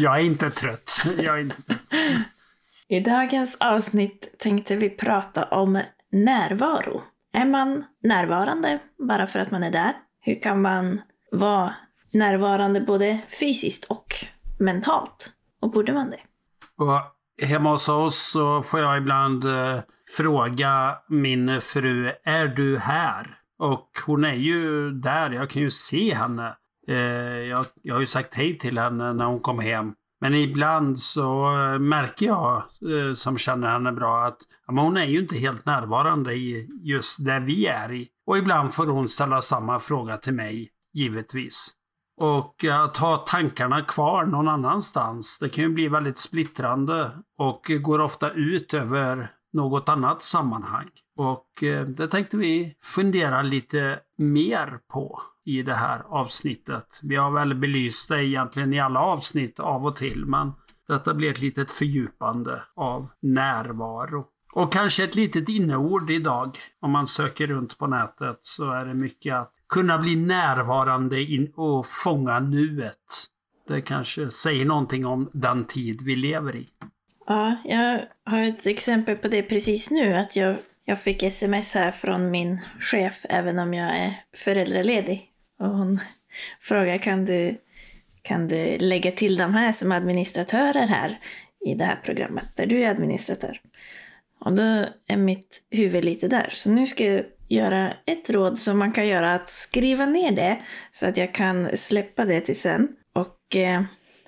Jag är inte trött. Jag är inte trött. I dagens avsnitt tänkte vi prata om närvaro. Är man närvarande bara för att man är där? Hur kan man vara närvarande både fysiskt och mentalt? Och borde man det? Och hemma hos oss så får jag ibland eh, fråga min fru, är du här? Och hon är ju där, jag kan ju se henne. Eh, jag, jag har ju sagt hej till henne när hon kom hem. Men ibland så eh, märker jag, eh, som känner henne bra, att men hon är ju inte helt närvarande i just där vi är i. Och ibland får hon ställa samma fråga till mig, givetvis. Och att ha tankarna kvar någon annanstans, det kan ju bli väldigt splittrande och går ofta ut över något annat sammanhang. Och eh, det tänkte vi fundera lite mer på i det här avsnittet. Vi har väl belyst det egentligen i alla avsnitt av och till, men detta blir ett litet fördjupande av närvaro. Och kanske ett litet inneord idag. Om man söker runt på nätet så är det mycket att kunna bli närvarande och fånga nuet. Det kanske säger någonting om den tid vi lever i. Ja, jag har ett exempel på det precis nu. Att jag, jag fick sms här från min chef, även om jag är föräldraledig. Och hon frågar, kan du, kan du lägga till de här som administratörer här i det här programmet, där du är administratör? Och då är mitt huvud lite där. Så nu ska jag göra ett råd som man kan göra, att skriva ner det så att jag kan släppa det till sen. Och eh,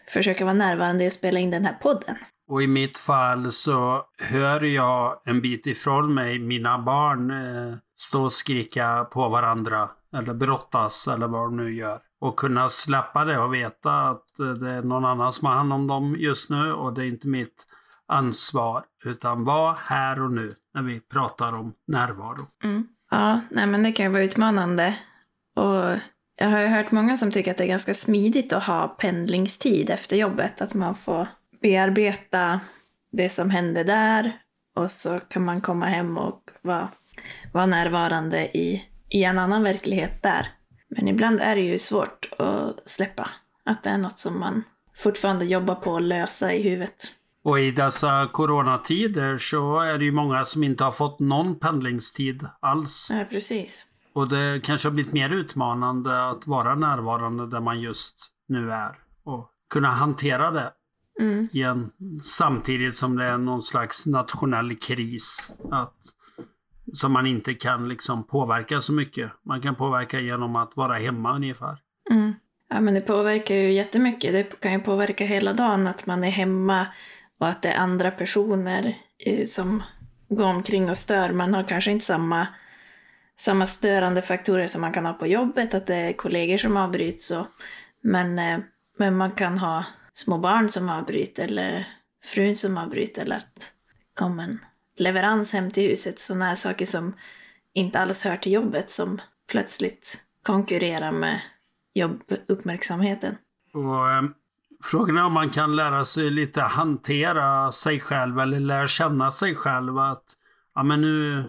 försöka vara närvarande och spela in den här podden. Och i mitt fall så hör jag en bit ifrån mig mina barn eh, stå och skrika på varandra eller brottas eller vad de nu gör. Och kunna släppa det och veta att eh, det är någon annan som har hand om dem just nu och det är inte mitt ansvar. Utan var här och nu när vi pratar om närvaro. Mm. Ja, nej men det kan ju vara utmanande. Och jag har ju hört många som tycker att det är ganska smidigt att ha pendlingstid efter jobbet. Att man får bearbeta det som hände där och så kan man komma hem och vara, vara närvarande i, i en annan verklighet där. Men ibland är det ju svårt att släppa. Att det är något som man fortfarande jobbar på att lösa i huvudet. Och i dessa coronatider så är det ju många som inte har fått någon pendlingstid alls. Ja, precis. Och det kanske har blivit mer utmanande att vara närvarande där man just nu är. Och kunna hantera det Mm. igen, samtidigt som det är någon slags nationell kris. Att, som man inte kan liksom påverka så mycket. Man kan påverka genom att vara hemma ungefär. Mm. Ja, men det påverkar ju jättemycket. Det kan ju påverka hela dagen att man är hemma och att det är andra personer eh, som går omkring och stör. Man har kanske inte samma, samma störande faktorer som man kan ha på jobbet, att det är kollegor som avbryts. Och, men, eh, men man kan ha små barn som avbryter eller frun som avbryter eller att det kommer en leverans hem till huset. Sådana här saker som inte alls hör till jobbet som plötsligt konkurrerar med jobbuppmärksamheten. Och, eh, frågan är om man kan lära sig lite hantera sig själv eller lära känna sig själv. Att, ja, men nu,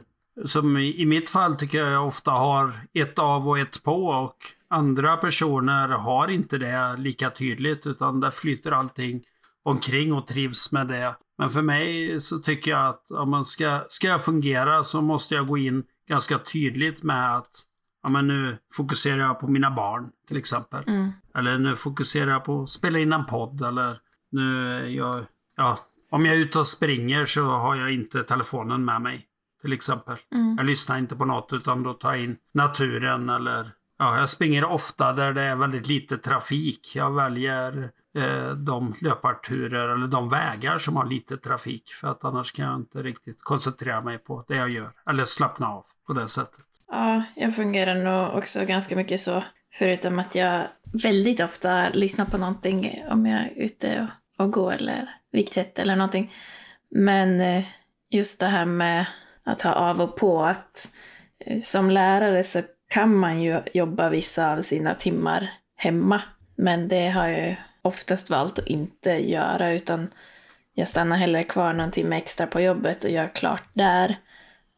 som i, i mitt fall tycker jag jag ofta har ett av och ett på och andra personer har inte det lika tydligt utan där flyter allting omkring och trivs med det. Men för mig så tycker jag att om man ska, ska jag fungera så måste jag gå in ganska tydligt med att ja, men nu fokuserar jag på mina barn till exempel. Mm. Eller nu fokuserar jag på att spela in en podd eller nu jag, ja, om jag är ute och springer så har jag inte telefonen med mig. Till exempel. Mm. Jag lyssnar inte på något utan då tar jag in naturen eller Ja, jag springer ofta där det är väldigt lite trafik. Jag väljer eh, de löparturer eller de vägar som har lite trafik. För att annars kan jag inte riktigt koncentrera mig på det jag gör. Eller slappna av på det sättet. Ja, jag fungerar nog också ganska mycket så. Förutom att jag väldigt ofta lyssnar på någonting om jag är ute och, och går eller viktsätt eller någonting. Men eh, just det här med att ha av och på, att eh, som lärare så kan man ju jobba vissa av sina timmar hemma. Men det har jag oftast valt att inte göra, utan jag stannar hellre kvar någon timme extra på jobbet och gör klart där.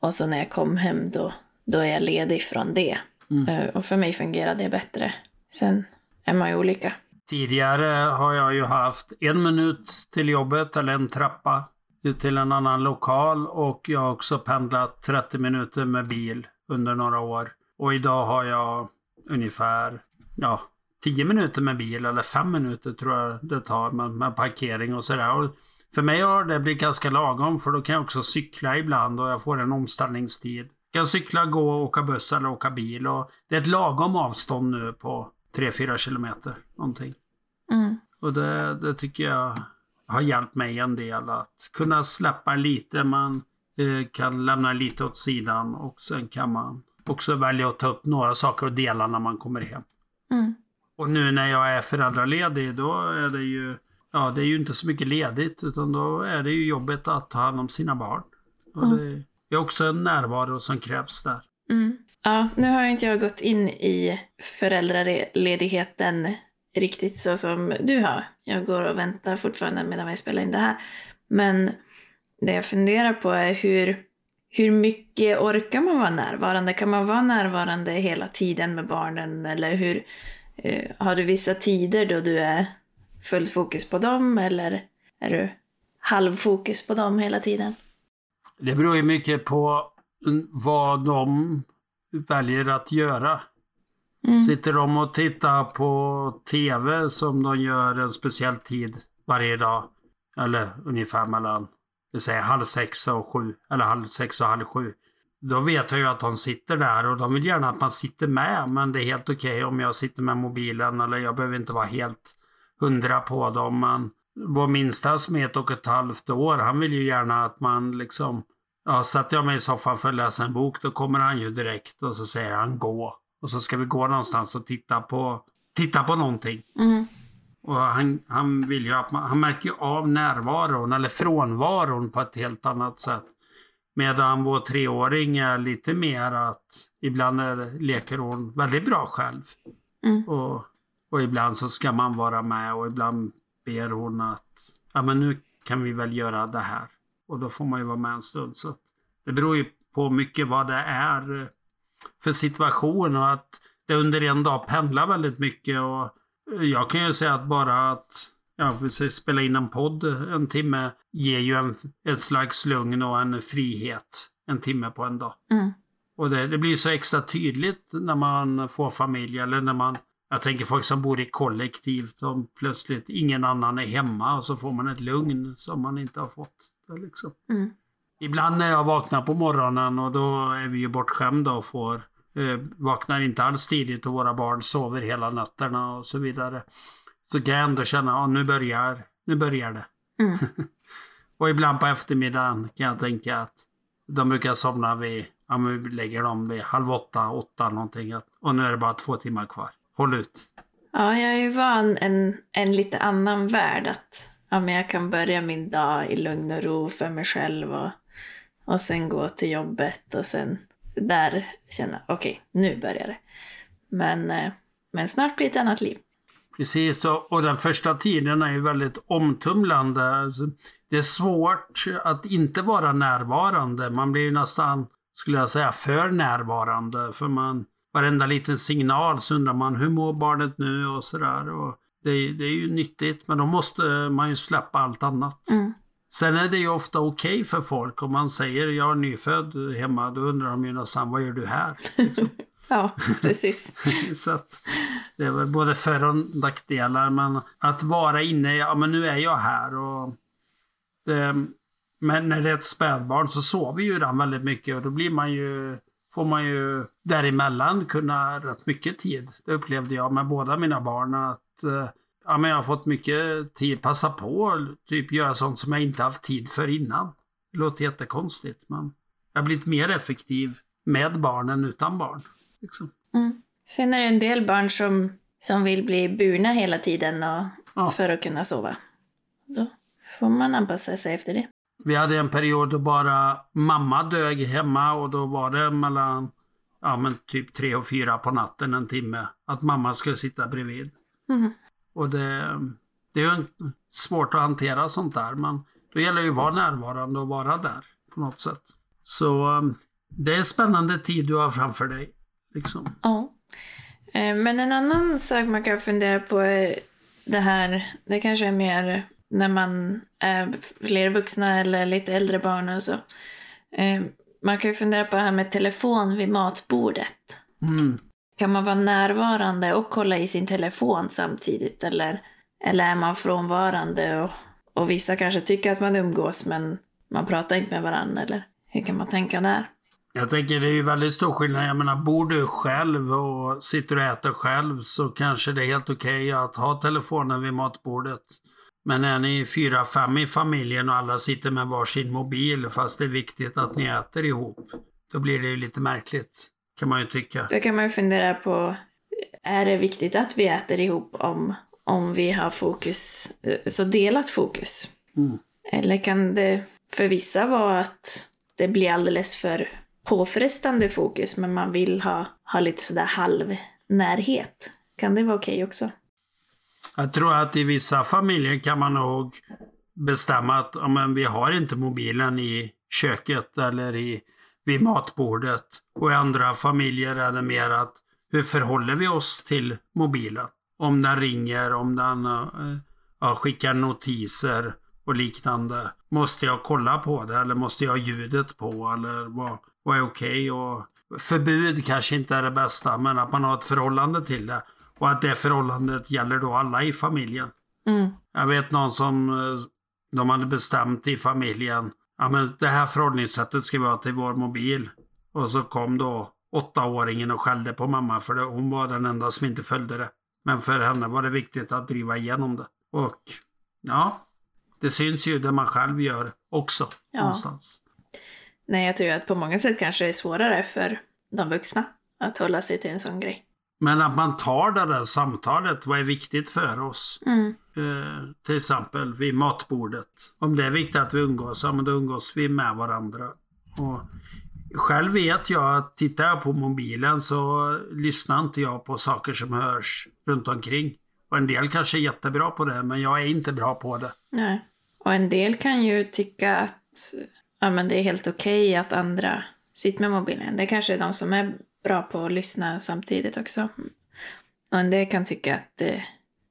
Och så när jag kom hem då, då är jag ledig från det. Mm. Och för mig fungerar det bättre. Sen är man ju olika. Tidigare har jag ju haft en minut till jobbet eller en trappa ut till en annan lokal och jag har också pendlat 30 minuter med bil under några år. Och idag har jag ungefär ja, 10 minuter med bil eller 5 minuter tror jag det tar med, med parkering och sådär. För mig har det blivit ganska lagom för då kan jag också cykla ibland och jag får en omställningstid. Jag kan cykla, gå, åka buss eller åka bil. Och det är ett lagom avstånd nu på 3-4 kilometer någonting. Mm. Och det, det tycker jag har hjälpt mig en del att kunna släppa lite. Man eh, kan lämna lite åt sidan och sen kan man också välja att ta upp några saker och dela när man kommer hem. Mm. Och nu när jag är föräldraledig då är det ju Ja, det är ju inte så mycket ledigt utan då är det ju jobbet att ta hand om sina barn. Och mm. Det är också en närvaro som krävs där. Mm. Ja, nu har inte jag gått in i föräldraledigheten riktigt så som du har. Jag går och väntar fortfarande medan vi spelar in det här. Men det jag funderar på är hur, hur mycket orkar man vara närvarande? Kan man vara närvarande hela tiden med barnen? Eller hur, eh, har du vissa tider då du är fullt fokus på dem eller är du halvfokus på dem hela tiden? Det beror ju mycket på vad de väljer att göra. Mm. Sitter de och tittar på TV som de gör en speciell tid varje dag, eller ungefär mellan vi säger halv sex och sju, eller halv sex och halv sju. Då vet jag ju att de sitter där och de vill gärna att man sitter med, men det är helt okej okay om jag sitter med mobilen eller jag behöver inte vara helt hundra på dem. Men vår minsta som är ett och ett halvt år, han vill ju gärna att man liksom Ja, sätter jag mig i soffan för att läsa en bok, då kommer han ju direkt och så säger han gå. Och så ska vi gå någonstans och titta på, titta på någonting. Mm. Och han, han vill ju att man, han märker ju av närvaron eller frånvaron på ett helt annat sätt. Medan vår treåring är lite mer att ibland är, leker hon väldigt bra själv. Mm. Och, och ibland så ska man vara med och ibland ber hon att ja men nu kan vi väl göra det här. Och då får man ju vara med en stund. Så det beror ju på mycket vad det är eh, för situation och att det under en dag pendlar väldigt mycket. Och jag kan ju säga att bara att ja, spela in en podd en timme ger ju en, ett slags lugn och en frihet en timme på en dag. Mm. Och det, det, blir så extra tydligt när man får familj eller när man jag tänker folk som bor i kollektiv, som plötsligt ingen annan är hemma och så får man ett lugn som man inte har fått Liksom. Mm. Ibland när jag vaknar på morgonen och då är vi ju bortskämda och får vaknar inte alls tidigt och våra barn sover hela nätterna och så vidare. Så kan jag ändå känna att nu börjar, nu börjar det. Mm. och ibland på eftermiddagen kan jag tänka att de brukar somna vid, ja men vi lägger dem vid halv åtta, åtta någonting. Och nu är det bara två timmar kvar. Håll ut. Ja, jag är ju van en, en lite annan värld. Att ja, men jag kan börja min dag i lugn och ro för mig själv och, och sen gå till jobbet och sen där känna okej, okay, nu börjar det. Men, eh, men snart blir det ett annat liv. Precis, och, den första tiden är ju väldigt omtumlande. Alltså, det är svårt att inte vara närvarande. Man blir ju nästan, skulle jag säga, för närvarande. För man, varenda liten signal så undrar man, hur mår barnet nu och sådär. Det, det är ju nyttigt, men då måste man ju släppa allt annat. Mm. Sen är det ju ofta okej okay för folk om man säger jag är nyfödd hemma, då undrar de ju nästan vad gör du här? Liksom. ja, precis. så att det är väl både för och nackdelar, men att vara inne, ja men nu är jag här och det, men när det är ett spädbarn så sover ju den väldigt mycket och då blir man ju får man ju däremellan kunna rätt mycket tid. Det upplevde jag med båda mina barn. att Eh, ja, men jag har fått mycket tid, passa på typ göra sånt som jag inte haft tid för innan. Det låter jättekonstigt men jag har blivit mer effektiv med barn än utan barn. Liksom. Mm. Sen är det en del barn som, som vill bli burna hela tiden och, ja. för att kunna sova. Då får man anpassa sig efter det. Vi hade en period då bara mamma dög hemma och då var det mellan ja, men typ tre och fyra på natten en timme. Att mamma skulle sitta bredvid. Mm. Och det, det är ju svårt att hantera sånt där. Men då gäller det ju att vara närvarande och vara där på något sätt. Så um, det är spännande tid du har framför dig. Liksom. Ja. Eh, Men en annan sak man kan fundera på är det här, det kanske är mer när man är fler vuxna eller lite äldre barn och så. Eh, Man kan ju fundera på det här med telefon vid matbordet. Mm. Kan man vara närvarande och kolla i sin telefon samtidigt eller, eller är man frånvarande och, och vissa kanske tycker att man umgås men man pratar inte med varandra eller hur kan man tänka där? Jag tänker det är ju väldigt stor skillnad. Jag menar, bor du själv och sitter och äter själv så kanske det är helt okej att ha telefonen vid matbordet. Men är ni fyra, fem i familjen och alla sitter med varsin mobil fast det är viktigt att ni äter ihop. Då blir det ju lite märkligt, kan man ju tycka. Då kan man ju fundera på, är det viktigt att vi äter ihop om, om vi har fokus, eh, så delat fokus? Mm. Eller kan det för vissa vara att det blir alldeles för påfrestande fokus men man vill ha, ha lite sådär halvnärhet? Kan det vara okej också? Jag tror att i vissa familjer kan man nog bestämma att ja, men vi har inte mobilen i köket eller i, vid matbordet. Och i andra familjer är det mer att hur förhåller vi oss till mobilen? Om den ringer, om den eh, ja, skickar notiser och liknande. Måste jag kolla på det eller måste jag ha ljudet på eller vad, vad är okej? Och Förbud kanske inte är det bästa men att man har ett förhållande till det. Och att det förhållandet gäller då alla i familjen. Mm. Jag vet någon som eh, de hade bestämt i familjen. Ja men det här förhållningssättet ska vi ha till vår mobil. Och så kom då åttaåringen och skällde på mamma för det, hon var den enda som inte följde det. Men för henne var det viktigt att driva igenom det. Och ja, det syns ju det man själv gör också Ja. någonstans. Nej, jag tror att på många sätt kanske det är svårare för de vuxna att hålla sig till en sån grej. Men att man tar det där samtalet, vad är viktigt för oss? Mm. Eh, till exempel vid matbordet. Om det är viktigt att vi umgås, ja men då umgås vi med varandra. Och själv vet jag att tittar jag på mobilen så lyssnar inte jag på saker som hörs runt omkring. Och en del kanske är jättebra på det, men jag är inte bra på det. Nej. Och en del kan ju tycka att ja, men det är helt okej att andra sitter med mobilen. Det kanske är de som är bra på att lyssna samtidigt också. Och en del kan tycka att det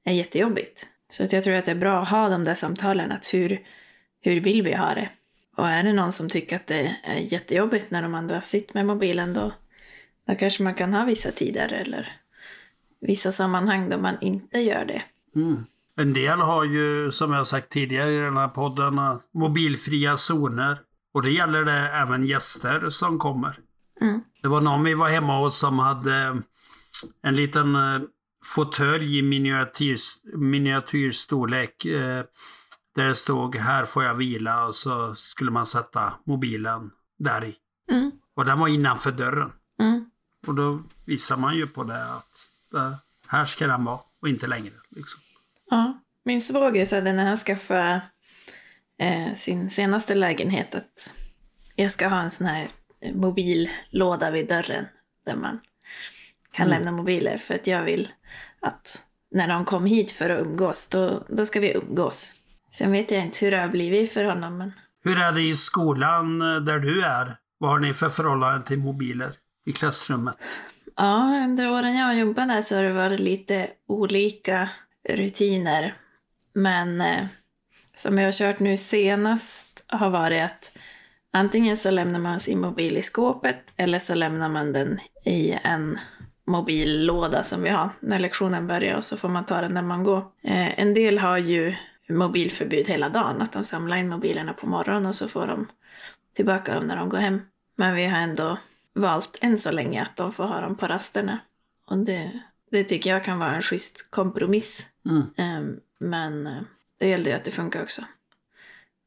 är jättejobbigt. Så att jag tror att det är bra att ha de där samtalen. Att hur, hur vill vi ha det? Och är det någon som tycker att det är jättejobbigt när de andra sitter med mobilen då, då kanske man kan ha vissa tider eller vissa sammanhang då man inte gör det. Mm. En del har ju, som jag sagt tidigare i den här podden, eh, mobilfria zoner. Och det gäller det även gäster som kommer. Mm. Det var någon vi var hemma hos som hade en liten eh, fåtölj i miniatyr, miniatyrstorlek. Där det stod här får jag vila och så skulle man sätta mobilen där i. Mm. Och den var innanför dörren. Mm. Och då visar man ju på det att eh, här ska den vara och inte längre. Liksom. Ja, min svåger sa det när han skaffade eh, sin senaste lägenhet att jag ska ha en sån här eh, mobillåda vid dörren där man kan Mm. lämna mobiler för att jag vill att när de kom hit för att umgås, då, då ska vi umgås. Sen vet jag inte hur det har blivit för honom, men Hur är det i skolan eh, där du är? Vad har ni för förhållande till mobiler i klassrummet? Ja, under åren jag har jobbat där så har det varit lite olika rutiner. Men eh, som jag har kört nu senast har varit att antingen så lämnar man sin mobil i skåpet eller så lämnar man den i en mobillåda som vi har när lektionen börjar och så får man ta den när man går. Eh, en del har ju mobilförbud hela dagen, att de samlar in mobilerna på morgonen och så får de tillbaka dem när de går hem. Men vi har ändå valt än så länge att de får ha dem på rasterna. Och det, det tycker jag kan vara en schysst kompromiss. Mm. Ehm, men eh, det gällde ju att det funkar också.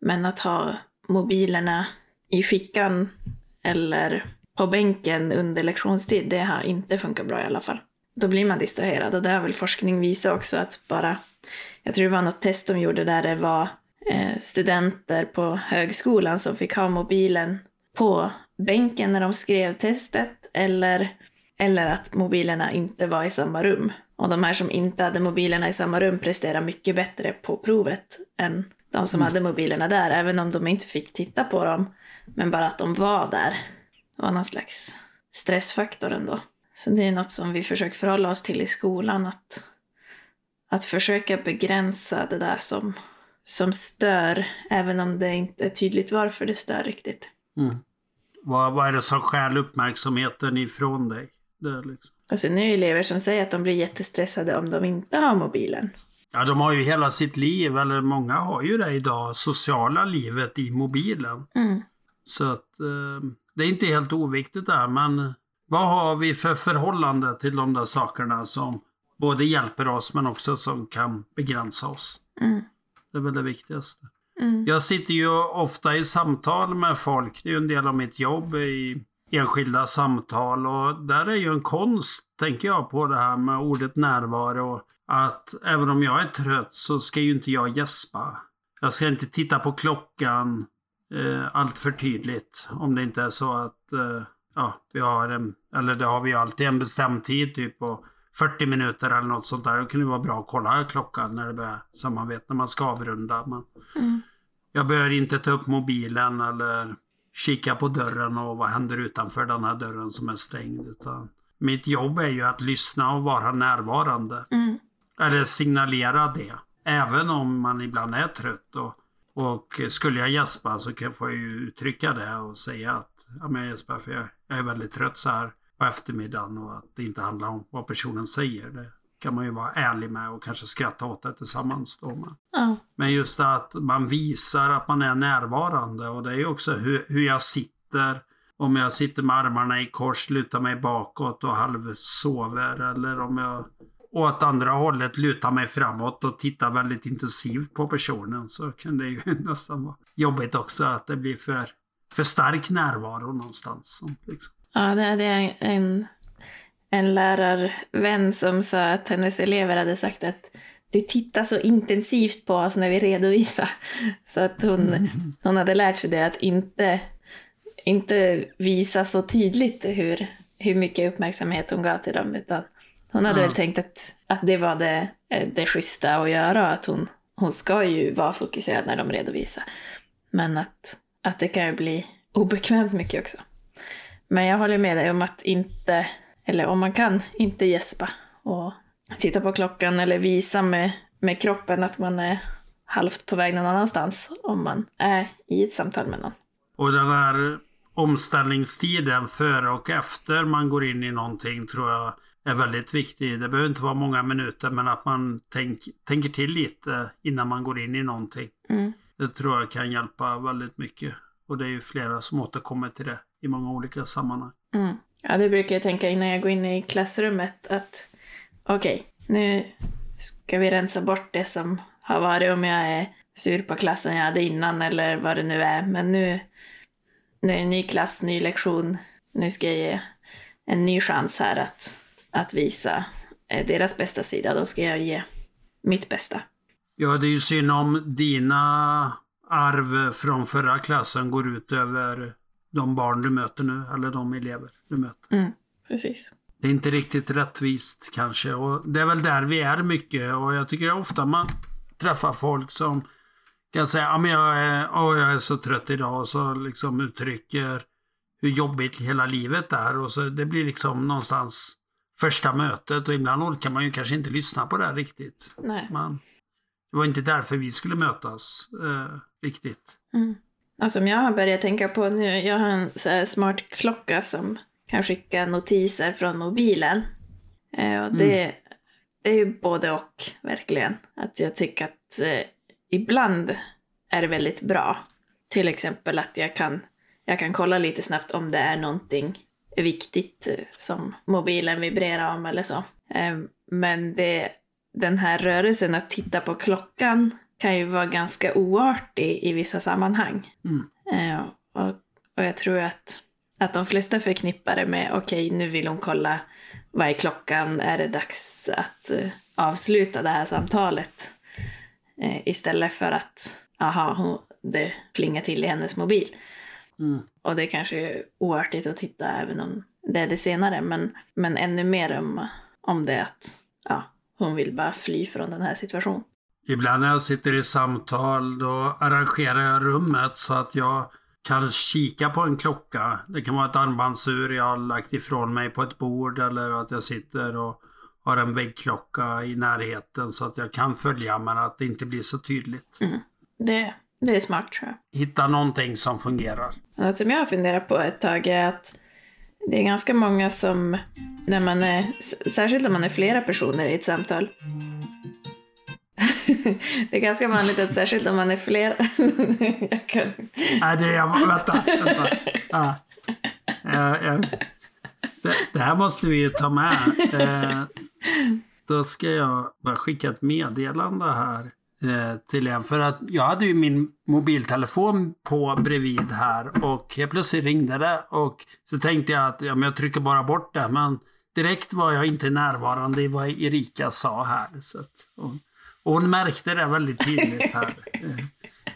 Men att ha mobilerna i fickan eller på bänken under lektionstid, det har inte funkat bra i alla fall. Då blir man distraherad och det har väl forskning visat också att bara, jag tror det var något test de gjorde där det var eh, studenter på högskolan som fick ha mobilen på bänken när de skrev testet eller, eller att mobilerna inte var i samma rum. Och de här som inte hade mobilerna i samma rum presterade mycket bättre på provet än de som hade mobilerna där, även om de inte fick titta på dem. Men bara att de var där var någon slags stressfaktor ändå. Så det är något som vi försöker förhålla oss till i skolan, att, att försöka begränsa det där som, som stör, även om det inte är tydligt varför det stör riktigt. Mm. Vad, vad är det som stjäl uppmärksamheten ifrån dig? Det liksom. Och sen är det elever som säger att de blir jättestressade om de inte har mobilen. Ja, de har ju hela sitt liv, eller många har ju det idag, sociala livet i mobilen. Mm. Så att eh, det är inte helt oviktigt där, men vad har vi för förhållande till de där sakerna som både hjälper oss men också som kan begränsa oss? Mm. Det är väl det viktigaste. Mm. Jag sitter ju ofta i samtal med folk, det är ju en del av mitt jobb i enskilda samtal och där är ju en konst, tänker jag, på det här med ordet närvaro. Att även om jag är trött så ska ju inte jag gäspa. Jag ska inte titta på klockan eh, allt för tydligt. Om det inte är så att eh, ja, vi har en, eller det har vi alltid en bestämd tid, typ på 40 minuter eller något sånt där. Det kan ju vara bra att kolla klockan när det börjar, så man vet när man ska avrunda. Men Mm. jag bör inte ta upp mobilen eller kika på dörren och vad händer utanför den här dörren som är stängd. Utan mitt jobb är ju att lyssna och vara närvarande. Mm. Eller signalera det. Även om man ibland är trött. Och, och skulle jag gäspa så kan får jag ju uttrycka det och säga att ja, men gäspar för jag, jag är väldigt trött så här på eftermiddagen och att det inte handlar om vad personen säger. Det kan man ju vara ärlig med och kanske skratta åt det tillsammans då. Men, Ja. men just att man visar att man är närvarande och det är ju också hur, hur jag sitter. Om jag sitter med armarna i kors, lutar mig bakåt och halvsover eller om jag åt andra hållet lutar mig framåt och tittar väldigt intensivt på personen så kan det ju nästan vara jobbigt också att det blir för, för stark närvaro någonstans. som Liksom. Ja, det hade jag en, en lärarvän som sa att hennes elever hade sagt att du tittar så intensivt på oss när vi redovisar. Så att hon, hon hade lärt sig det att inte, inte visa så tydligt hur, hur mycket uppmärksamhet hon gav till dem. Utan hon hade Ja. väl tänkt att, att det var det, det schyssta att göra. Att hon, hon ska ju vara fokuserad när de redovisar. Men att, att det kan ju bli obekvämt mycket också. Men jag håller med dig om att inte, eller om man kan, inte gäspa och titta på klockan eller visa med, med kroppen att man är halvt på väg någon annanstans om man är i ett samtal med någon. Och den här omställningstiden före och efter man går in i någonting tror jag är väldigt viktig. Det behöver inte vara många minuter men att man tänk, tänker till lite innan man går in i någonting. Mm. Det tror jag kan hjälpa väldigt mycket. Och det är ju flera som återkommer till det i många olika sammanhang. Mm. Ja, det brukar jag tänka innan jag går in i klassrummet att okej, nu ska vi rensa bort det som har varit om jag är sur på klassen jag hade innan eller vad det nu är. Men nu, nu är det en ny klass, ny lektion. Nu ska jag ge en ny chans här att, att visa eh, deras bästa sida. Då ska jag ge mitt bästa. Ja, det är ju synd om dina arv från förra klassen går ut över de barn du möter nu, eller de elever du möter. Mm, precis. Det är inte riktigt rättvist kanske och det är väl där vi är mycket och jag tycker ofta man träffar folk som kan säga att jag, är, åh, jag är så trött idag och så liksom uttrycker hur jobbigt hela livet är och så det blir liksom någonstans första mötet och ibland orkar man ju kanske inte lyssna på det riktigt. Nej. Man, det var inte därför vi skulle mötas eh, riktigt. Mm. Och som jag har börjat tänka på nu, jag har en så smart klocka som kan skicka notiser från mobilen. Eh, och det, det är ju både och, verkligen. Att jag tycker att eh, ibland är det väldigt bra. Till exempel att jag kan, jag kan kolla lite snabbt om det är någonting viktigt eh, som mobilen vibrerar om eller så. Eh, men det, den här rörelsen att titta på klockan kan ju vara ganska oartig i vissa sammanhang. Mm. Eh, och, och jag tror att, att de flesta förknippar det med okej, nu vill hon kolla vad är klockan, är det dags att eh, avsluta det här samtalet? Eh, istället för att, aha, hon, det plingar till i hennes mobil. Mm. Och det kanske är oartigt att titta även om det är det senare, men, men ännu mer om, om det att ja, hon vill bara fly från den här situationen. Ibland när jag sitter i samtal då arrangerar jag rummet så att jag kan kika på en klocka. Det kan vara ett armbandsur jag har lagt ifrån mig på ett bord eller att jag sitter och har en väggklocka i närheten så att jag kan följa men att det inte blir så tydligt. Mm. Det, det är smart tror jag. Hitta någonting som fungerar. Något som jag har funderat på ett tag är att det är ganska många som, när man är, särskilt om man är flera personer i ett samtal, det är ganska vanligt att särskilt om man är flera... jag kan... Nej, det är... Vänta, vänta. Ja. Ja, ja. Det, det, här måste vi ju ta med. Eh, då ska jag bara skicka ett meddelande här eh, till er. För att jag hade ju min mobiltelefon på bredvid här och helt plötsligt ringde det. Och så tänkte jag att ja, men jag trycker bara bort det. Men direkt var jag inte närvarande i vad Erika sa här. Så att, och, och hon märkte det väldigt tydligt här. Eh,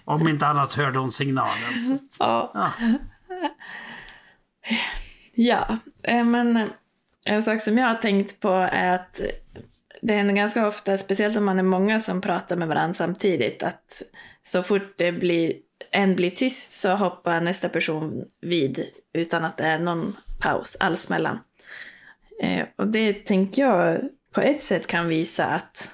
om inte annat hörde hon signalen. Så att, Ja. ja. Ja, eh, men en sak som jag har tänkt på är att det händer ganska ofta, speciellt om man är många som pratar med varandra samtidigt, att så fort det blir, en blir tyst så hoppar nästa person vid utan att det är någon paus alls mellan. Eh, och det tänker jag på ett sätt kan visa att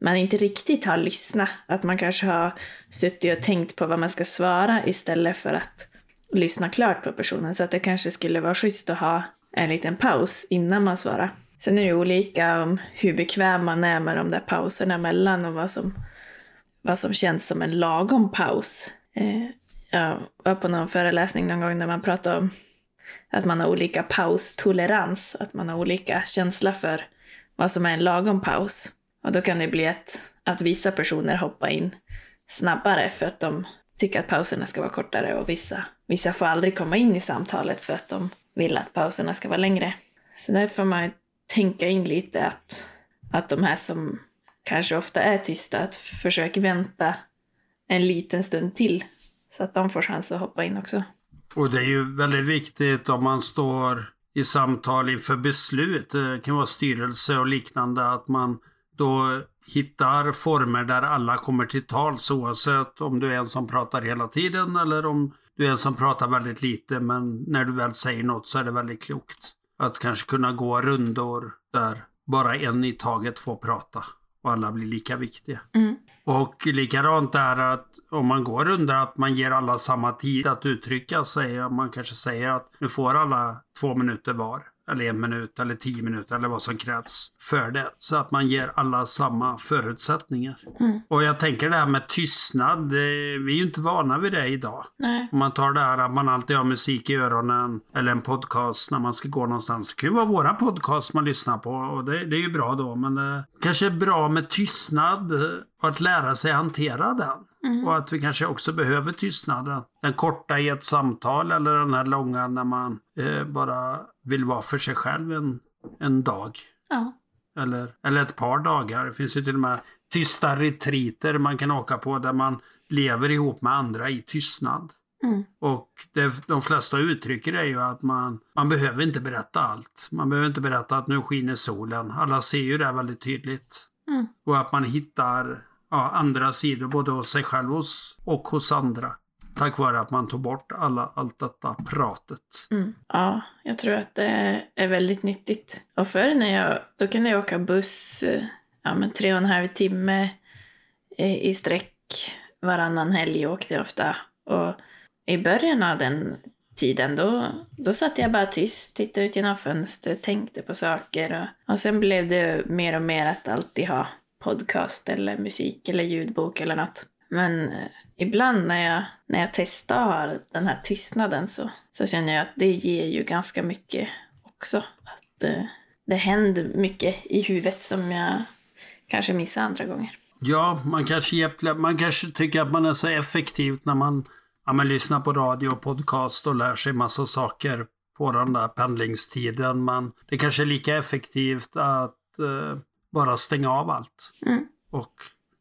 man inte riktigt har lyssnat. Att man kanske har suttit och tänkt på vad man ska svara istället för att lyssna klart på personen. Så att det kanske skulle vara schysst att ha en liten paus innan man svarar. Sen är det olika om hur bekväm man är med de där pauserna emellan och vad som, vad som känns som en lagom paus. Eh, jag var på någon föreläsning någon gång där man pratade om att man har olika paustolerans, att man har olika känsla för vad som är en lagom paus. Och då kan det bli att, att vissa personer hoppar in snabbare för att de tycker att pauserna ska vara kortare och vissa, vissa får aldrig komma in i samtalet för att de vill att pauserna ska vara längre. Så där får man tänka in lite att, att de här som kanske ofta är tysta, att försöka vänta en liten stund till så att de får chans att hoppa in också. Och det är ju väldigt viktigt om man står i samtal inför beslut, det kan vara styrelse och liknande, att man då hittar former där alla kommer till tals oavsett om du är en som pratar hela tiden eller om du är en som pratar väldigt lite men när du väl säger något så är det väldigt klokt. Att kanske kunna gå rundor där bara en i taget får prata och alla blir lika viktiga. Mm. Och likadant är att om man går under att man ger alla samma tid att uttrycka sig. Man kanske säger att nu får alla två minuter var. Eller en minut eller tio minuter eller vad som krävs för det. Så att man ger alla samma förutsättningar. Mm. Och jag tänker det här med tystnad. Det, vi är ju inte vana vid det idag. Nej. Om man tar det här att man alltid har musik i öronen eller en podcast när man ska gå någonstans. Det kan ju vara våra podcast man lyssnar på och det, det är ju bra då. Men det kanske är bra med tystnad och att lära sig hantera den. Mm. Och att vi kanske också behöver tystnaden. Den korta i ett samtal eller den här långa när man eh, bara vill vara för sig själv en, en dag. Ja. Eller, eller ett par dagar. Det finns ju till och med tysta retriter man kan åka på där man lever ihop med andra i tystnad. Mm. Och det, de flesta uttrycker är ju att man, man behöver inte berätta allt. Man behöver inte berätta att nu skiner solen. Alla ser ju det väldigt tydligt. Mm. Och att man hittar ja, andra sidor både hos sig själv hos, och hos andra. Tack vare att man tog bort alla, allt detta pratet. Mm. Ja, jag tror att det är väldigt nyttigt. Och förr när jag, då kunde jag åka buss ja, men tre och en halv timme eh, i sträck varannan helg åkte jag ofta. Och i början av den tiden då, då satt jag bara tyst, tittade ut genom fönstret, tänkte på saker. Och, och sen blev det mer och mer att alltid ha podcast eller musik eller ljudbok eller något. Men eh, ibland när jag, när jag testar den här tystnaden så, så känner jag att det ger ju ganska mycket också. Att eh, det händer mycket i huvudet som jag kanske missar andra gånger. Ja, man kanske, man kanske tycker att man är så effektiv när man, ja, man lyssnar på radio och podcast och lär sig massa saker på den där pendlingstiden. Men det kanske är lika effektivt att eh, bara stänga av allt. Mm. Och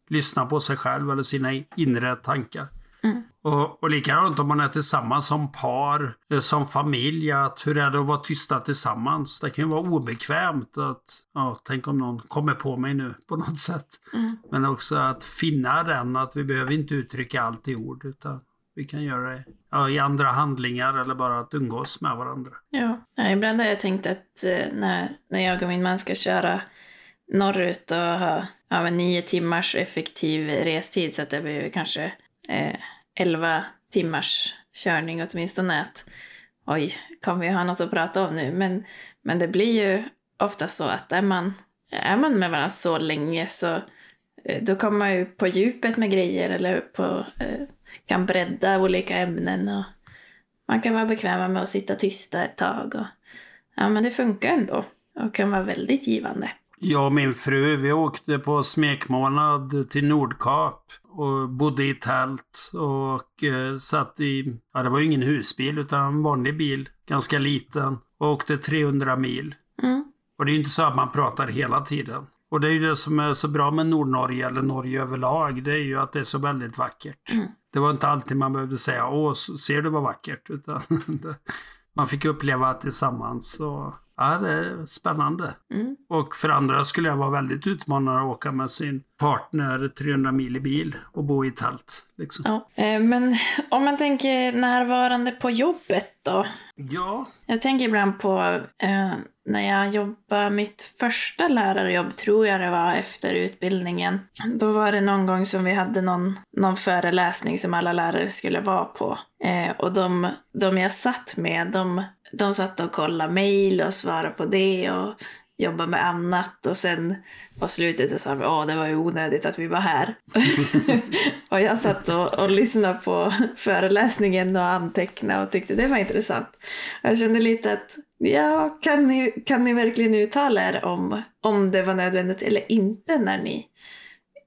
lyssna på sig själv eller sina inre tankar. Mm. Och, och likadant om man är tillsammans som par, eh, som familj, att hur är det att vara tysta tillsammans? Det kan ju vara obekvämt att, ja, tänk om någon kommer på mig nu på något sätt. Mm. Men också att finna den, att vi behöver inte uttrycka allt i ord, utan vi kan göra det ja, i andra handlingar eller bara att umgås med varandra. Ja, ibland har jag tänkt att eh, när, när jag och min man ska köra norrut och ha ja, men nio timmars effektiv restid så att det blir kanske eh, 11 timmars körning åtminstone. Att, oj, kommer vi ha något att prata om nu? Men, men det blir ju ofta så att är man, är man med varandra så länge så eh, då kommer man ju på djupet med grejer eller på, eh, kan bredda olika ämnen och man kan vara bekväma med att sitta tysta ett tag. Och, ja, men det funkar ändå och kan vara väldigt givande. Jag och min fru, vi åkte på smekmånad till Nordkap och bodde i tält och eh, satt i, ja det var ju ingen husbil utan en vanlig bil, ganska liten, och åkte 300 mil. Mm. Och det är ju inte så att man pratar hela tiden. Och det är ju det som är så bra med Nordnorge, eller Norge överlag, det är ju att det är så väldigt vackert. Mm. Det var inte alltid man behövde säga åh, ser du vad vackert? Utan det, man fick uppleva tillsammans. Och, ja, det är spännande. Mm. Och för andra skulle det vara väldigt utmanande att åka med sin partner 300 mil i bil och bo i tält. Liksom. Ja. Eh, Men om man tänker närvarande på jobbet då? Ja, Jag tänker ibland på eh, när jag jobbade mitt första lärarjobb, tror jag det var, efter utbildningen. Då var det någon gång som vi hade någon, någon föreläsning som alla lärare skulle vara på. Eh, och de, de jag satt med, de, de satt och kollade mejl och svarade på det och jobbade med annat. Och sen på slutet så sa vi att det var ju onödigt att vi var här. och jag satt och, och lyssnade på föreläsningen och antecknade och tyckte det var intressant. Jag kände lite att, ja, kan ni, kan ni verkligen uttala er om, om det var nödvändigt eller inte när ni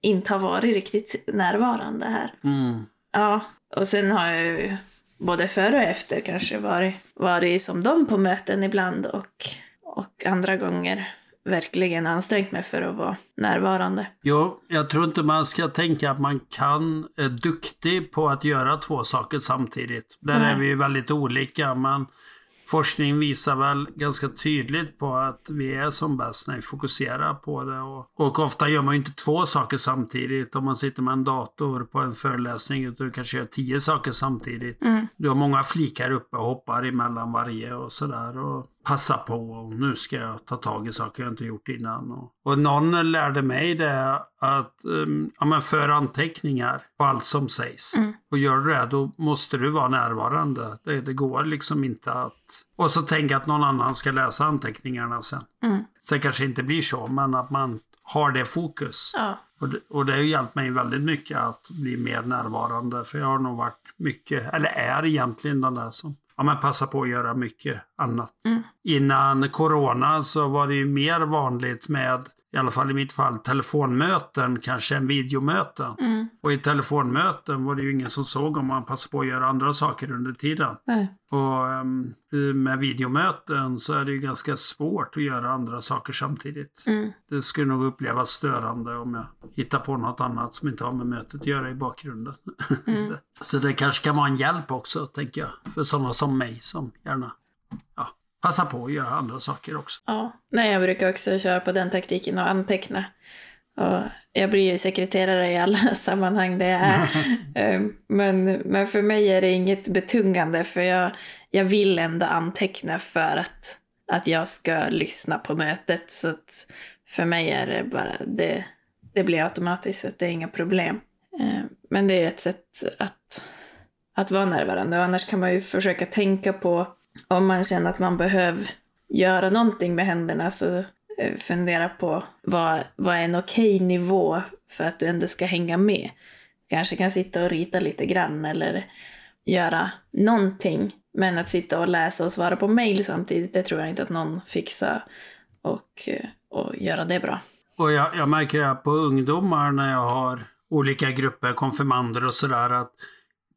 inte har varit riktigt närvarande här? mm. Ja, och sen har jag ju både före och efter kanske varit, varit som dem på möten ibland och, och andra gånger verkligen ansträngt mig för att vara närvarande. Jo, jag tror inte man ska tänka att man kan, är duktig på att göra två saker samtidigt. Där Nej. är vi ju väldigt olika, men forskning visar väl ganska tydligt på att vi är som bäst när vi fokuserar på det. Och, och ofta gör man ju inte två saker samtidigt. Om man sitter med en dator på en föreläsning, utan du kanske gör tio saker samtidigt. Mm. Du har många flikar uppe och hoppar emellan varje och sådär. Och passa på och nu ska jag ta tag i saker jag inte gjort innan. Och, och någon lärde mig det att um, ja, men för anteckningar på allt som sägs. Mm. Och gör du det, då måste du vara närvarande. Det, det går liksom inte att... Och så tänka att någon annan ska läsa anteckningarna sen. Mm. Det kanske inte blir så, men att man har det fokus. Ja. Och det, och det har hjälpt mig väldigt mycket att bli mer närvarande. För jag har nog varit mycket, eller är egentligen den där som ja, men passar på att göra mycket annat. Mm. Innan corona så var det ju mer vanligt med, i alla fall i mitt fall, telefonmöten kanske än videomöten. Mm. Och i telefonmöten var det ju ingen som såg om man passade på att göra andra saker under tiden. Nej. Och ehm, med videomöten så är det ju ganska svårt att göra andra saker samtidigt. Mm. Det skulle nog upplevas störande om jag hittar på något annat som inte har med mötet att göra i bakgrunden. Mm. så det kanske kan vara en hjälp också, tänker jag. För sådana som mig som gärna ja, passar på att göra andra saker också. Ja. Nej, jag brukar också köra på den taktiken och anteckna. Och jag blir ju sekreterare i alla sammanhang det är. Eh, men, men för mig är det inget betungande för jag, jag vill ändå anteckna för att, att jag ska lyssna på mötet. Så att för mig är det bara, det, det blir automatiskt, så det är inga problem. Eh, Men det är ett sätt att, att vara närvarande. Och annars kan man ju försöka tänka på om man känner att man behöver göra någonting med händerna så eh, fundera på vad, vad är en okej nivå för att du ändå ska hänga med. Kanske kan sitta och rita lite grann eller göra någonting. Men att sitta och läsa och svara på mejl samtidigt, det tror jag inte att någon fixar och, eh, och göra det bra. Och jag, jag märker det här på ungdomar när jag har olika grupper, konfirmander och sådär, att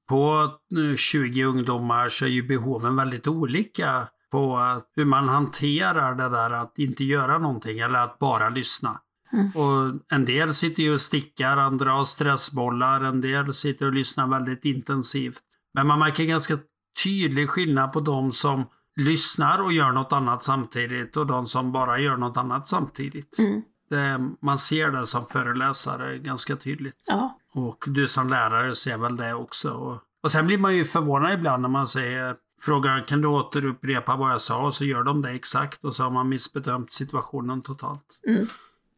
på eh, 20 ungdomar så är ju behoven väldigt olika på att hur man hanterar det där att inte göra någonting eller att bara lyssna. Mm. Och en del sitter ju och stickar, andra har stressbollar, en del sitter och lyssnar väldigt intensivt. Men man märker ganska tydlig skillnad på de som lyssnar och gör något annat samtidigt och de som bara gör något annat samtidigt. Mm. Det, man ser det som föreläsare ganska tydligt. Ja. Och du som lärare ser väl det också. Och, och sen blir man ju förvånad ibland när man säger Frågar kan du återupprepa vad jag sa och så gör de det exakt och så har man missbedömt situationen totalt. Mm.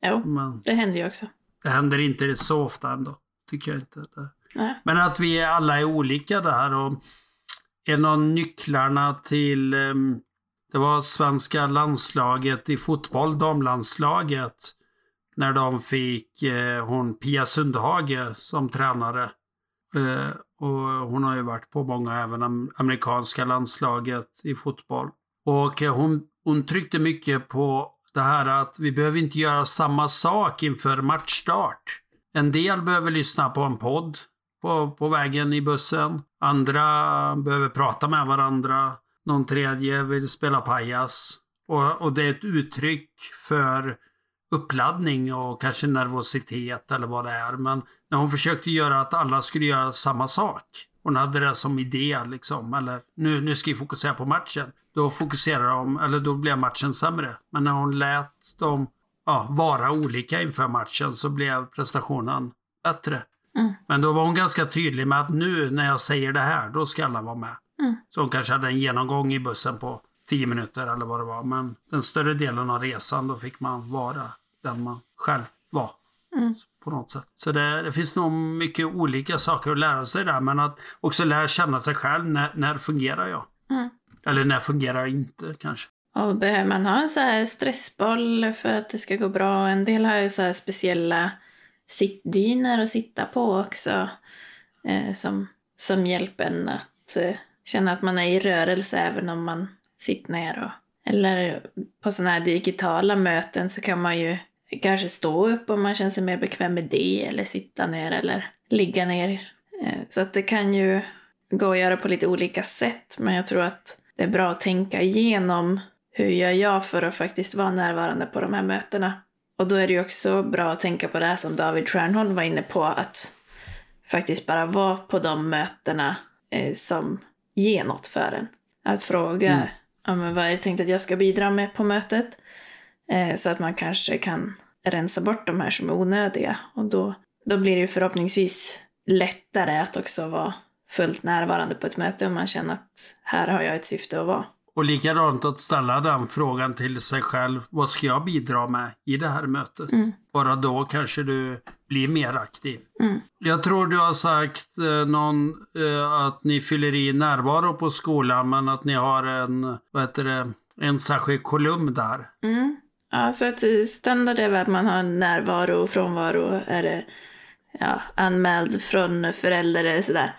Jo, Men det händer ju också. det händer inte så ofta ändå. Tycker jag inte. Det. Nej. Men att vi alla är olika där och en av nycklarna till ehm, det var svenska landslaget i fotboll, damlandslaget. När de fick eh, hon Pia Sundhage som tränare. Eh, och hon har ju varit på många, även am- amerikanska landslaget i fotboll. Och eh, hon, hon tryckte mycket på det här att vi behöver inte göra samma sak inför matchstart. En del behöver lyssna på en podd på, på vägen i bussen. Andra behöver prata med varandra. Någon tredje vill spela pajas. Och, och det är ett uttryck för uppladdning och kanske nervositet eller vad det är. Men när hon försökte göra att alla skulle göra samma sak. Hon hade det som idé liksom. Eller nu, nu ska vi fokusera på matchen. Då fokuserar de, eller då blev matchen sämre. Men när hon lät dem ja, vara olika inför matchen så blev prestationen bättre. Mm. Men då var hon ganska tydlig med att nu när jag säger det här, då ska alla vara med. Mm. Så hon kanske hade en genomgång i bussen på tio minuter eller vad det var. Men den större delen av resan, då fick man vara den man själv var. Mm. På något sätt. Så det, det finns nog mycket olika saker att lära sig där. Men att också lära känna sig själv. När, när fungerar jag? Mm. Eller när fungerar jag inte kanske? Och behöver man ha en så här stressboll för att det ska gå bra? En del har ju så här speciella sittdynor att sitta på också. Eh, som, som hjälper en att eh, känna att man är i rörelse även om man sitter ner. Och, eller på sådana här digitala möten så kan man ju kanske stå upp om man känner sig mer bekväm med det. Eller sitta ner eller ligga ner. Eh, så att det kan ju gå att göra på lite olika sätt. Men jag tror att det är bra att tänka igenom hur gör jag för att faktiskt vara närvarande på de här mötena. Och då är det ju också bra att tänka på det här som David Stjernholm var inne på, att faktiskt bara vara på de mötena eh, som ger något för en. Att fråga, Mm. ja, men vad är det tänkt att jag ska bidra med på mötet? Eh, så att man kanske kan rensa bort de här som är onödiga. Och då, då blir det ju förhoppningsvis lättare att också vara fullt närvarande på ett möte om man känner att här har jag ett syfte att vara. Och likadant att ställa den frågan till sig själv. Vad ska jag bidra med i det här mötet? Mm. Bara då kanske du blir mer aktiv. Mm. Jag tror du har sagt eh, någon, eh, att ni fyller i närvaro på skolan men att ni har en, vad heter det, en särskild kolumn där. Mm. Ja, så att standard är väl att man har närvaro och frånvaro är det ja, anmäld från förälder eller sådär.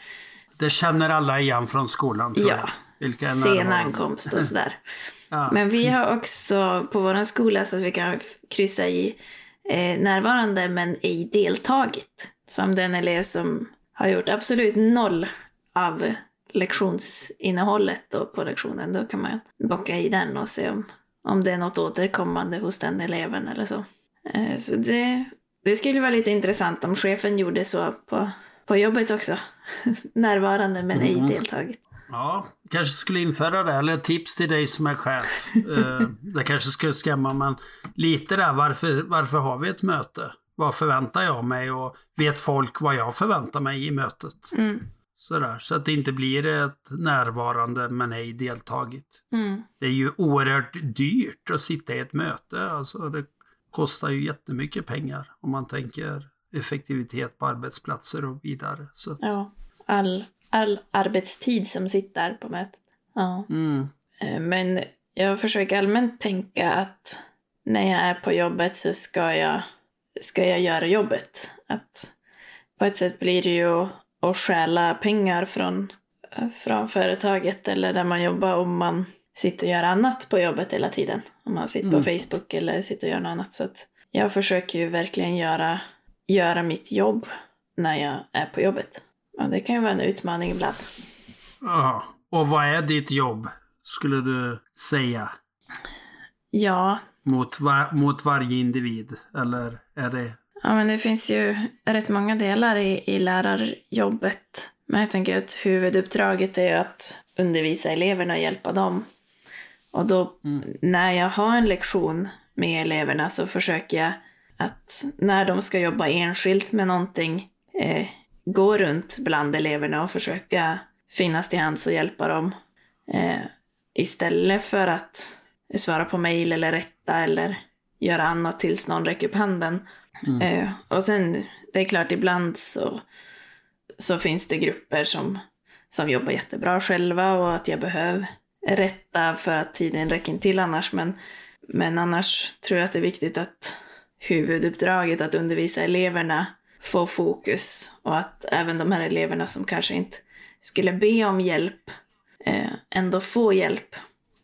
Det känner alla igen från skolan tror Ja. jag. Vilka Sen ankomst och sådär. Ja. Men vi har också på vår skola så att vi kan kryssa i eh, närvarande men ej deltagit. Som den elev som har gjort absolut noll av lektionsinnehållet då på lektionen. Då kan man bocka i den och se om, om det är något återkommande hos den eleven eller så. Eh, så det, det skulle vara lite intressant om chefen gjorde så på, på jobbet också. närvarande men ej Mm. deltagit. Ja, kanske skulle införa det. Eller tips till dig som är chef. Eh, det kanske skulle skrämma, men lite där. Varför, varför har vi ett möte? Vad förväntar jag mig? Och vet folk vad jag förväntar mig i mötet? Mm. Sådär. Så att det inte blir ett närvarande men ej deltagit. Mm. Det är ju oerhört dyrt att sitta i ett möte. Alltså det kostar ju jättemycket pengar om man tänker effektivitet på arbetsplatser och vidare. Så, Ja, all, all arbetstid som sitter på mötet. Ja. mm. Eh, Men jag försöker allmänt tänka att när jag är på jobbet så ska jag, ska jag göra jobbet. Att på ett sätt blir det ju att stjäla pengar från, från företaget eller där man jobbar om man sitter och gör annat på jobbet hela tiden. Om man sitter Mm. på Facebook eller sitter och gör något annat. Så jag försöker ju verkligen göra, göra mitt jobb när jag är på jobbet. Ja, det kan ju vara en utmaning ibland. Ja. Och vad är ditt jobb, skulle du säga? Ja. Mot, var, mot varje individ? Eller är det... Ja, men det finns ju rätt många delar i, i lärarjobbet. Men jag tänker att huvuduppdraget är ju att undervisa eleverna och hjälpa dem. Och då mm. när jag har en lektion med eleverna så försöker jag att när de ska jobba enskilt med någonting eh, gå runt bland eleverna och försöka finnas till hands och hjälpa dem. Eh, istället för att svara på mejl eller rätta eller göra annat tills någon räcker upp handen. Mm. Eh, och sen, det är klart, ibland så, så finns det grupper som, som jobbar jättebra själva och att jag behöver rätta för att tiden räcker inte till annars. Men, men annars tror jag att det är viktigt att huvuduppdraget att undervisa eleverna får fokus och att även de här eleverna som kanske inte skulle be om hjälp eh, ändå får hjälp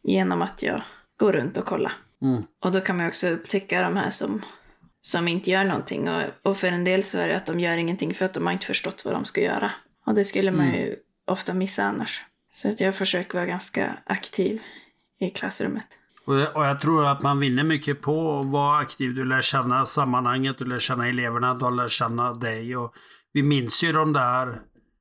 genom att jag går runt och kollar. Mm. Och då kan man också upptäcka de här som, som inte gör någonting. Och, och, för en del så är det att de gör ingenting för att de har inte förstått vad de ska göra. Och det skulle man mm. ju ofta missa annars. Så att jag försöker vara ganska aktiv i klassrummet. Och jag tror att man vinner mycket på att vara aktiv. Du lär känna sammanhanget, du lär känna eleverna, de lär känna dig. Och vi minns ju de där,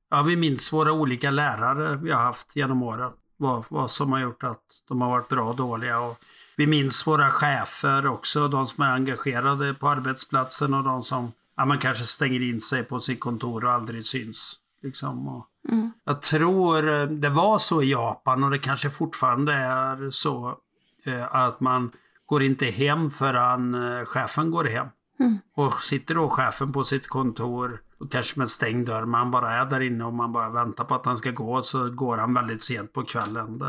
ja vi minns våra olika lärare vi har haft genom åren. Vad, vad som har gjort att de har varit bra och dåliga. Och vi minns våra chefer också, de som är engagerade på arbetsplatsen och de som ja, man kanske stänger in sig på sitt kontor och aldrig syns. Liksom. Och mm. Jag tror eh, det var så i Japan och det kanske fortfarande är så Eh, att man går inte hem förrän eh, chefen går hem. Mm. Och sitter då chefen på sitt kontor, och kanske med stängd dörr, man bara är där inne och man bara väntar på att han ska gå, så går han väldigt sent på kvällen.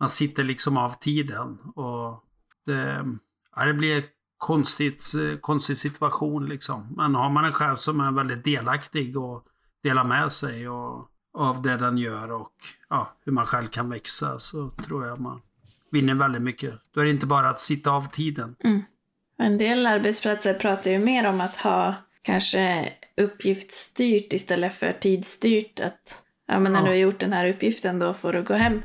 Man sitter liksom av tiden. Och ja, det blir en konstigt, konstig situation liksom. Men har man en chef som är väldigt delaktig och delar med sig och, av det den gör och ja, hur man själv kan växa så tror jag man vinner väldigt mycket. Då är det inte bara att sitta av tiden. Mm. En del arbetsplatser pratar ju mer om att ha kanske uppgiftsstyrt istället för tidsstyrt. Att ja, men när ja. du har gjort den här uppgiften då får du gå hem.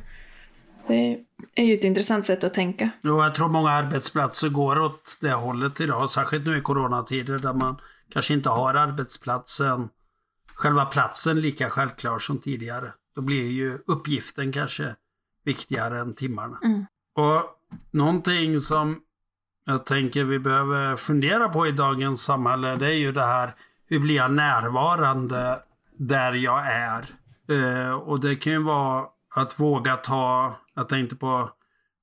Det är ju ett intressant sätt att tänka. Jo, jag tror många arbetsplatser går åt det hållet idag. Särskilt nu i coronatider där man kanske inte har arbetsplatsen, själva platsen lika självklar som tidigare. Då blir ju uppgiften kanske viktigare än timmarna. Mm. Och någonting som jag tänker vi behöver fundera på i dagens samhälle, det är ju det här, hur blir jag närvarande där jag är? Eh, och det kan ju vara att våga ta, jag tänkte på,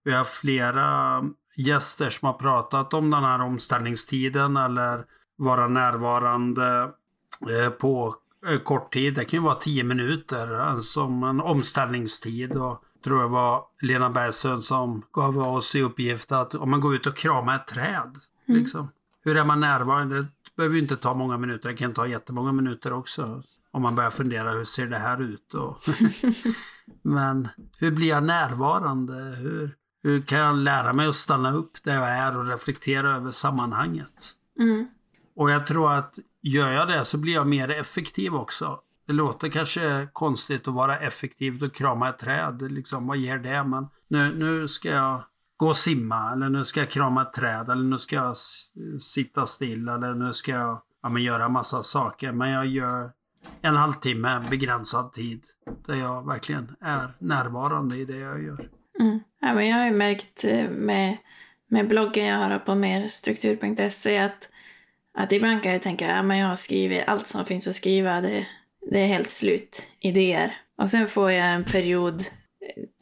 vi har flera gäster som har pratat om den här omställningstiden eller vara närvarande eh, på eh, kort tid. Det kan ju vara tio minuter som en omställningstid. Och tror jag var Lena Bergström som gav oss i uppgift att om man går ut och kramar ett träd. Mm. Liksom, hur är man närvarande? Det behöver ju inte ta många minuter. Det kan ta jättemånga minuter också. Om man börjar fundera, hur ser det här ut? Och Men hur blir jag närvarande? Hur, hur kan jag lära mig att stanna upp där jag är och reflektera över sammanhanget? Mm. Och jag tror att gör jag det så blir jag mer effektiv också. Det låter kanske konstigt att vara effektiv och krama ett träd. Liksom, vad ger det? Men nu, nu ska jag gå och simma eller nu ska jag krama ett träd eller nu ska jag sitta still eller nu ska jag ja, men göra massa saker. Men jag gör en halvtimme begränsad tid där jag verkligen är närvarande i det jag gör. Mm. Ja, men jag har ju märkt eh, med, med bloggen jag har på merstruktur.se att, att ibland kan jag tänka att ja, jag har skrivit allt som finns att skriva. Det, det är helt slut idéer. Och sen får jag en period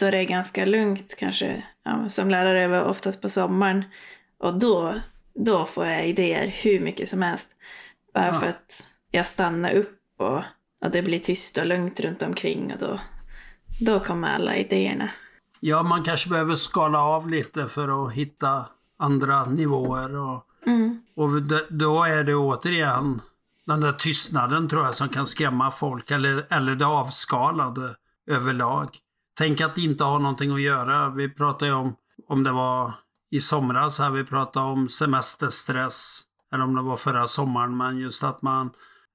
då det är ganska lugnt kanske, ja, som lärare oftast på sommaren. Och då, då får jag idéer hur mycket som helst. Bara ja. för att jag stannar upp och, och det blir tyst och lugnt runt omkring och då, då kommer alla idéerna. Ja, man kanske behöver skala av lite för att hitta andra nivåer. Och, mm. och då är det återigen den där tystnaden tror jag som kan skrämma folk eller, eller det avskalade överlag. Tänk att inte ha någonting att göra. Vi pratade ju om, om det var i somras här, vi pratade om semesterstress. Eller om det var förra sommaren, men just att man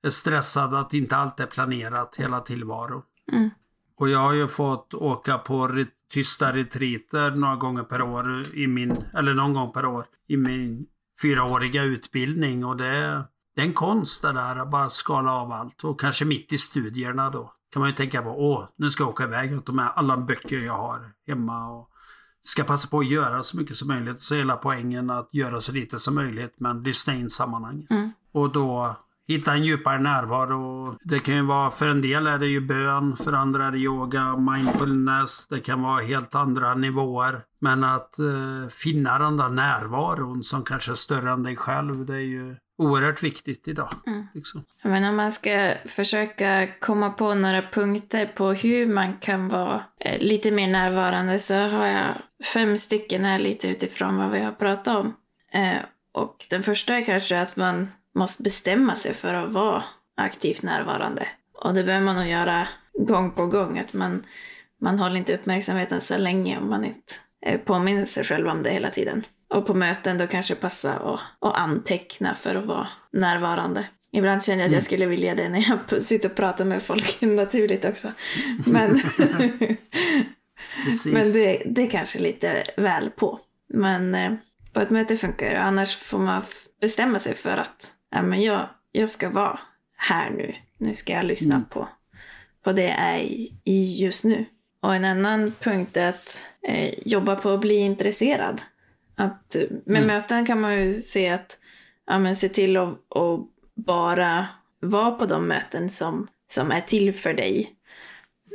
är stressad att inte allt är planerat hela tillvaron. Mm. Och jag har ju fått åka på tysta retriter några gånger per år i min, eller någon gång per år i min fyraåriga utbildning och det, det är en konst det där att bara skala av allt och kanske mitt i studierna då kan man ju tänka på, åh, nu ska jag åka iväg och ta med alla böcker jag har hemma och ska passa på att göra så mycket som möjligt. Så hela poängen att göra så lite som möjligt men lyssna in sammanhanget. Mm. Och då hitta en djupare närvaro. Det kan ju vara, för en del är det ju bön, för andra är det yoga, mindfulness. Det kan vara helt andra nivåer. Men att eh, finna den där närvaron som kanske är större än dig själv, det är ju oerhört viktigt idag. Mm. Liksom. Men om man ska försöka komma på några punkter på hur man kan vara eh, lite mer närvarande så har jag fem stycken här lite utifrån vad vi har pratat om. Eh, och den första är kanske att man måste bestämma sig för att vara aktivt närvarande. Och det behöver man nog göra gång på gång, att man, man håller inte uppmärksamheten så länge om man inte eh, påminner sig själv om det hela tiden. Och på möten då kanske passa att, att anteckna för att vara närvarande. Ibland känner jag att jag skulle vilja det när jag sitter och pratar med folk naturligt också. Men, men det, det är kanske lite väl på. Men eh, på ett möte funkar det. Annars får man bestämma sig för att ja, men jag, jag ska vara här nu. Nu ska jag lyssna Mm. på, på det jag är i, i just nu. Och en annan punkt är att eh, jobba på att bli intresserad. Att, eh, med Mm. möten kan man ju se att ja, men se till att, att bara vara på de möten som, som är till för dig.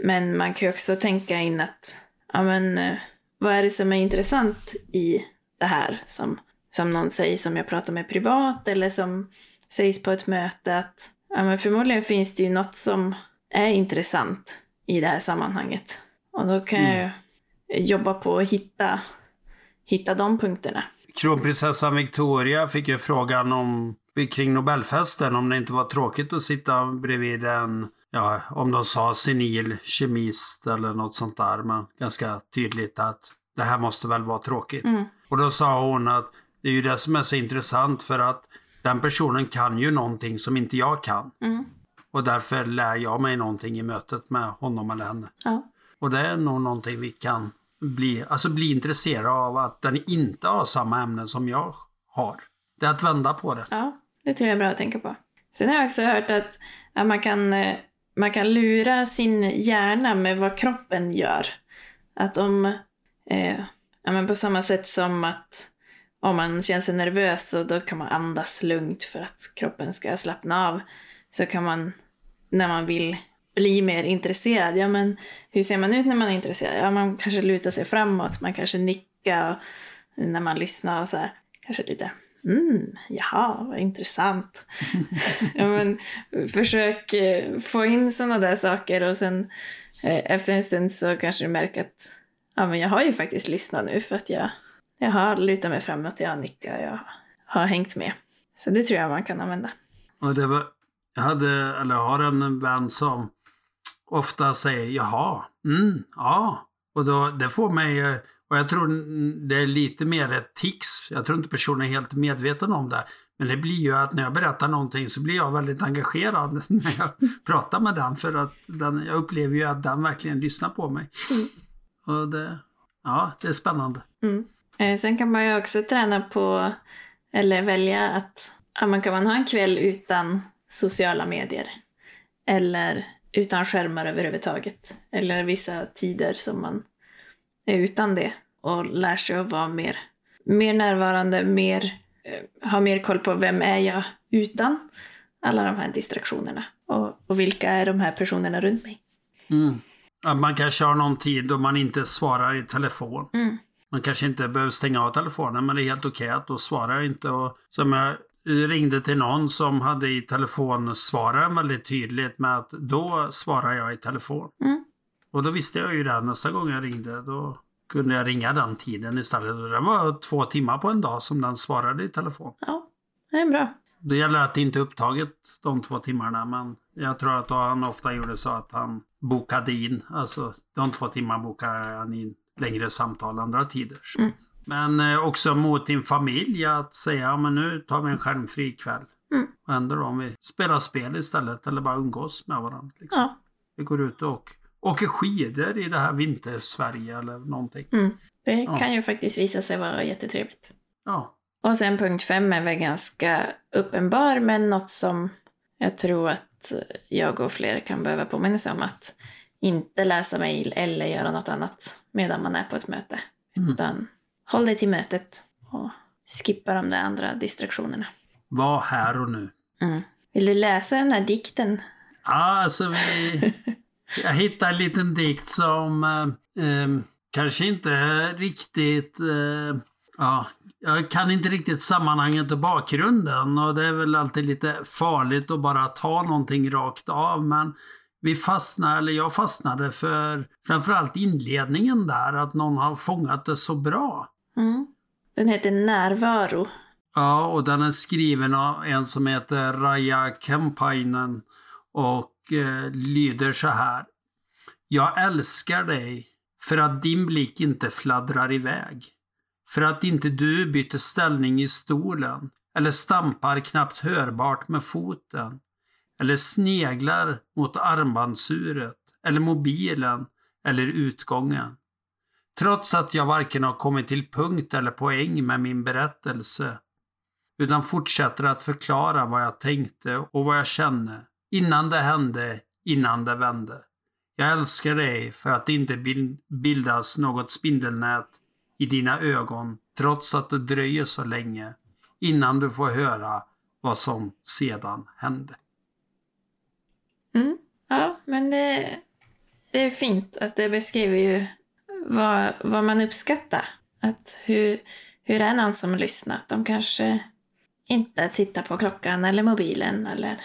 Men man kan ju också tänka in att ja, men, eh, vad är det som är intressant i det här som, som någon säger som jag pratar med privat eller som sägs på ett möte att ja, men förmodligen finns det ju något som är intressant i det här sammanhanget. Och då kan jag ju jobba på att hitta, hitta de punkterna. Kronprinsessan Victoria fick ju frågan om kring Nobelfesten om det inte var tråkigt att sitta bredvid en, ja, om de sa senil kemist eller något sånt där. Men ganska tydligt att det här måste väl vara tråkigt. Mm. Och då sa hon att det är ju det som är så intressant för att den personen kan ju någonting som inte jag kan. Mm. Och därför lär jag mig någonting i mötet med honom eller henne. Ja. Och det är nog någonting vi kan bli, alltså bli intresserade av att den inte har samma ämnen som jag har. Det är att vända på det. Ja, det tror jag är bra att tänka på. Sen har jag också hört att, att man, kan, man kan lura sin hjärna med vad kroppen gör. Att om, eh, ja, men på samma sätt som att om man känner sig nervös så då kan man andas lugnt för att kroppen ska slappna av. Så kan man, när man vill bli mer intresserad, ja men hur ser man ut när man är intresserad? Ja, man kanske lutar sig framåt, man kanske nickar när man lyssnar och så här. Kanske lite Mm, jaha, vad intressant. ja, men, försök eh, få in sådana där saker och sen eh, efter en stund så kanske du märker att ja, men jag har ju faktiskt lyssnat nu för att jag, jag har lutat mig framåt, jag har nickat, jag har hängt med. Så det tror jag man kan använda. Och det var, jag hade, eller har en vän som ofta säger jaha, mm, ja. Och då, det får mig, eh, och jag tror det är lite mer ett tics. Jag tror inte personen är helt medveten om det. Men det blir ju att när jag berättar någonting så blir jag väldigt engagerad när jag pratar med den. För att den, jag upplever ju att den verkligen lyssnar på mig. Mm. Och det, ja, det är spännande. Mm. Eh, sen kan man ju också träna på, eller välja att ja, man kan man ha en kväll utan sociala medier. Eller utan skärmar överhuvudtaget. Eller vissa tider som man är utan det. Och lär sig att vara mer, mer närvarande, mer, eh, ha mer koll på vem är jag utan alla de här distraktionerna. Och, och vilka är de här personerna runt mig. Mm. Att man kanske har någon tid då man inte svarar i telefon. Mm. Man kanske inte behöver stänga av telefonen men det är helt okej att då svarar jag inte. Och som jag ringde till någon som hade i telefonsvararen väldigt tydligt med att då svarar jag i telefon. Mm. Och då visste jag ju det nästa gång jag ringde. Då kunde jag ringa den tiden istället. Och det var två timmar på en dag som den svarade i telefon. Ja, det är bra. Det gäller att det inte är upptaget de två timmarna men jag tror att han ofta gjorde så att han bokade in, alltså de två timmarna bokade han in längre samtal andra tider. Mm. Men eh, också mot din familj att säga, ja men nu tar vi en skärmfri kväll. Mm. Vad händer då om vi spelar spel istället eller bara umgås med varandra? Liksom. Ja. Vi går ut och åker skidor i det här vintersverige eller någonting. Mm. Det Ja. kan ju faktiskt visa sig vara jättetrevligt. Ja. Och sen punkt fem är väl ganska uppenbar, men något som jag tror att jag och fler kan behöva påminna sig om att inte läsa mejl eller göra något annat medan man är på ett möte. Mm. Utan håll dig till mötet och skippa de där andra distraktionerna. Var här och nu. Mm. Vill du läsa den här dikten? Ja, alltså vi... Jag hittade en liten dikt som eh, eh, kanske inte riktigt... Eh, ja, jag kan inte riktigt sammanhanget och bakgrunden och det är väl alltid lite farligt att bara ta någonting rakt av. Men vi fastnade, eller jag fastnade för framförallt inledningen där, att någon har fångat det så bra. Mm. Den heter Närvaro. Ja, och den är skriven av en som heter Raja Kempainen och eh, lyder så här. Jag älskar dig för att din blick inte fladdrar iväg. För att inte du byter ställning i stolen eller stampar knappt hörbart med foten. Eller sneglar mot armbandsuret eller mobilen eller utgången. Trots att jag varken har kommit till punkt eller poäng med min berättelse utan fortsätter att förklara vad jag tänkte och vad jag kände innan det hände, innan det vände. Jag älskar dig för att det inte bildas något spindelnät i dina ögon trots att det dröjer så länge innan du får höra vad som sedan hände. Mm. Ja, men det, det är fint att det beskriver ju vad, vad man uppskattar. Att hur, hur är någon som lyssnat? De kanske inte tittar på klockan eller mobilen eller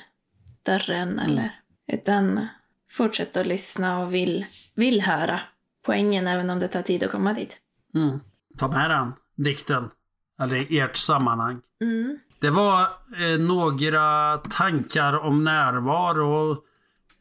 dörren eller utan fortsätter att lyssna och vill, vill höra poängen även om det tar tid att komma dit. Mm. Ta med den dikten, eller i ert sammanhang. Mm. Det var eh, några tankar om närvaro.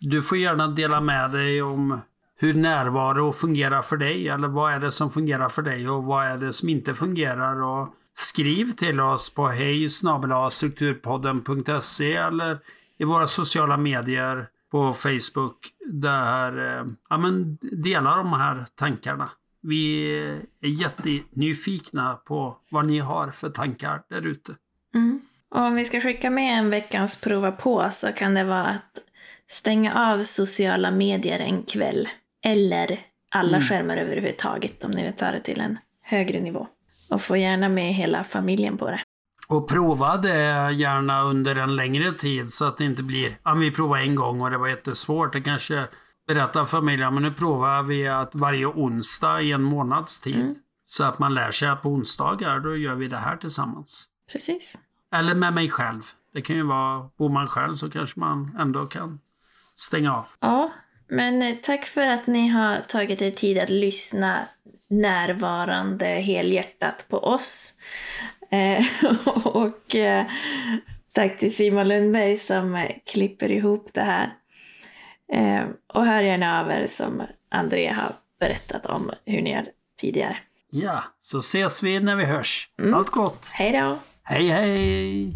Du får gärna dela med dig om hur närvaro fungerar för dig. Eller vad är det som fungerar för dig och vad är det som inte fungerar. Och skriv till oss på hej strukturpodden.se eller i våra sociala medier på Facebook. Där, eh, ja, men dela de här tankarna. Vi är jättenyfikna på vad ni har för tankar där ute. Mm. Och om vi ska skicka med en veckans prova på så kan det vara att stänga av sociala medier en kväll. Eller alla Mm. skärmar överhuvudtaget om ni vill ta det till en högre nivå. Och få gärna med hela familjen på det. Och prova det gärna under en längre tid så att det inte blir, ja vi provade en gång och det var jättesvårt. Det kanske berättar familjen, men nu provar vi att varje onsdag i en månads tid. Mm. Så att man lär sig att på onsdagar, då gör vi det här tillsammans. Precis. Eller med mig själv. Det kan ju vara, bor man själv så kanske man ändå kan stänga av. Ja, men eh, tack för att ni har tagit er tid att lyssna närvarande helhjärtat på oss. Eh, och eh, tack till Simon Lundberg som klipper ihop det här. Eh, och hör gärna av er som André har berättat om hur ni gör tidigare. Ja, så ses vi när vi hörs. Mm. Allt gott! Hej då! Hej hej!